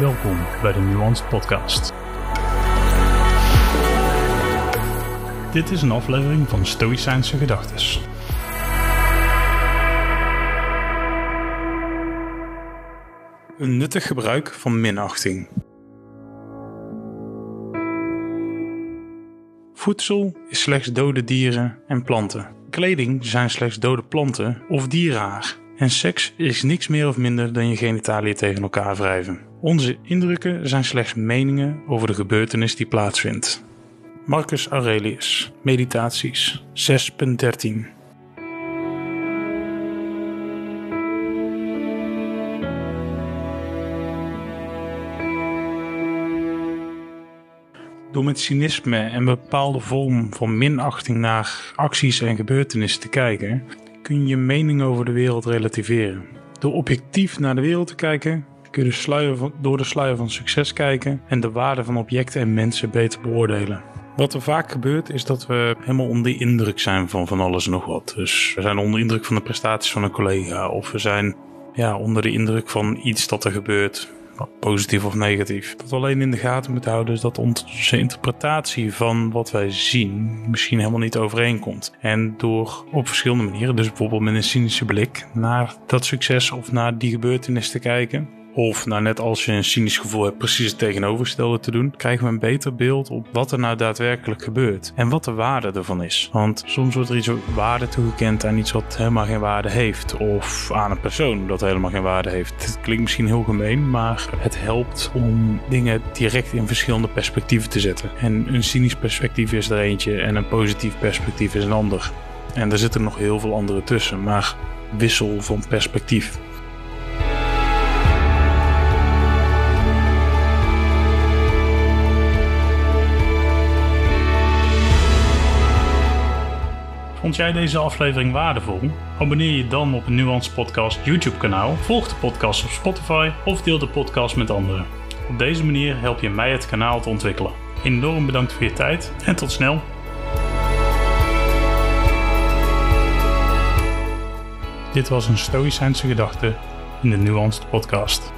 Welkom bij de Nuanced Podcast. Dit is een aflevering van Stoïcijnse Gedachtes. Een nuttig gebruik van minachting. Voedsel is slechts dode dieren en planten. Kleding zijn slechts dode planten of dierenhaar. En seks is niks meer of minder dan je genitaliën tegen elkaar wrijven. Onze indrukken zijn slechts meningen over de gebeurtenis die plaatsvindt. Marcus Aurelius, Meditaties 6.13 Door met cynisme en bepaalde vorm van minachting naar acties en gebeurtenissen te kijken, kun je je mening over de wereld relativeren. Door objectief naar de wereld te kijken, kun je sluier door de sluier van succes kijken en de waarde van objecten en mensen beter beoordelen. Wat er vaak gebeurt is dat we helemaal onder de indruk zijn van van alles en nog wat. Dus we zijn onder de indruk van de prestaties van een collega of we zijn ja, onder de indruk van iets dat er gebeurt positief of negatief. Wat we alleen in de gaten moeten houden is dat onze interpretatie van wat wij zien misschien helemaal niet overeenkomt. En door op verschillende manieren, dus bijvoorbeeld met een cynische blik naar dat succes of naar die gebeurtenis te kijken, of nou net als je een cynisch gevoel hebt precies het tegenovergestelde te doen, krijgen we een beter beeld op wat er nou daadwerkelijk gebeurt. En wat de waarde ervan is. Want soms wordt er iets waarde toegekend aan iets wat helemaal geen waarde heeft. Of aan een persoon dat helemaal geen waarde heeft. Het klinkt misschien heel gemeen, maar het helpt om dingen direct in verschillende perspectieven te zetten. En een cynisch perspectief is er eentje en een positief perspectief is een ander. En er zitten nog heel veel andere tussen, maar wissel van perspectief. Vond jij deze aflevering waardevol? Abonneer je dan op het Nuance Podcast YouTube kanaal, volg de podcast op Spotify of deel de podcast met anderen. Op deze manier help je mij het kanaal te ontwikkelen. Enorm bedankt voor je tijd en tot snel. Dit was een Stoïcijnse gedachte in de Nuanced Podcast.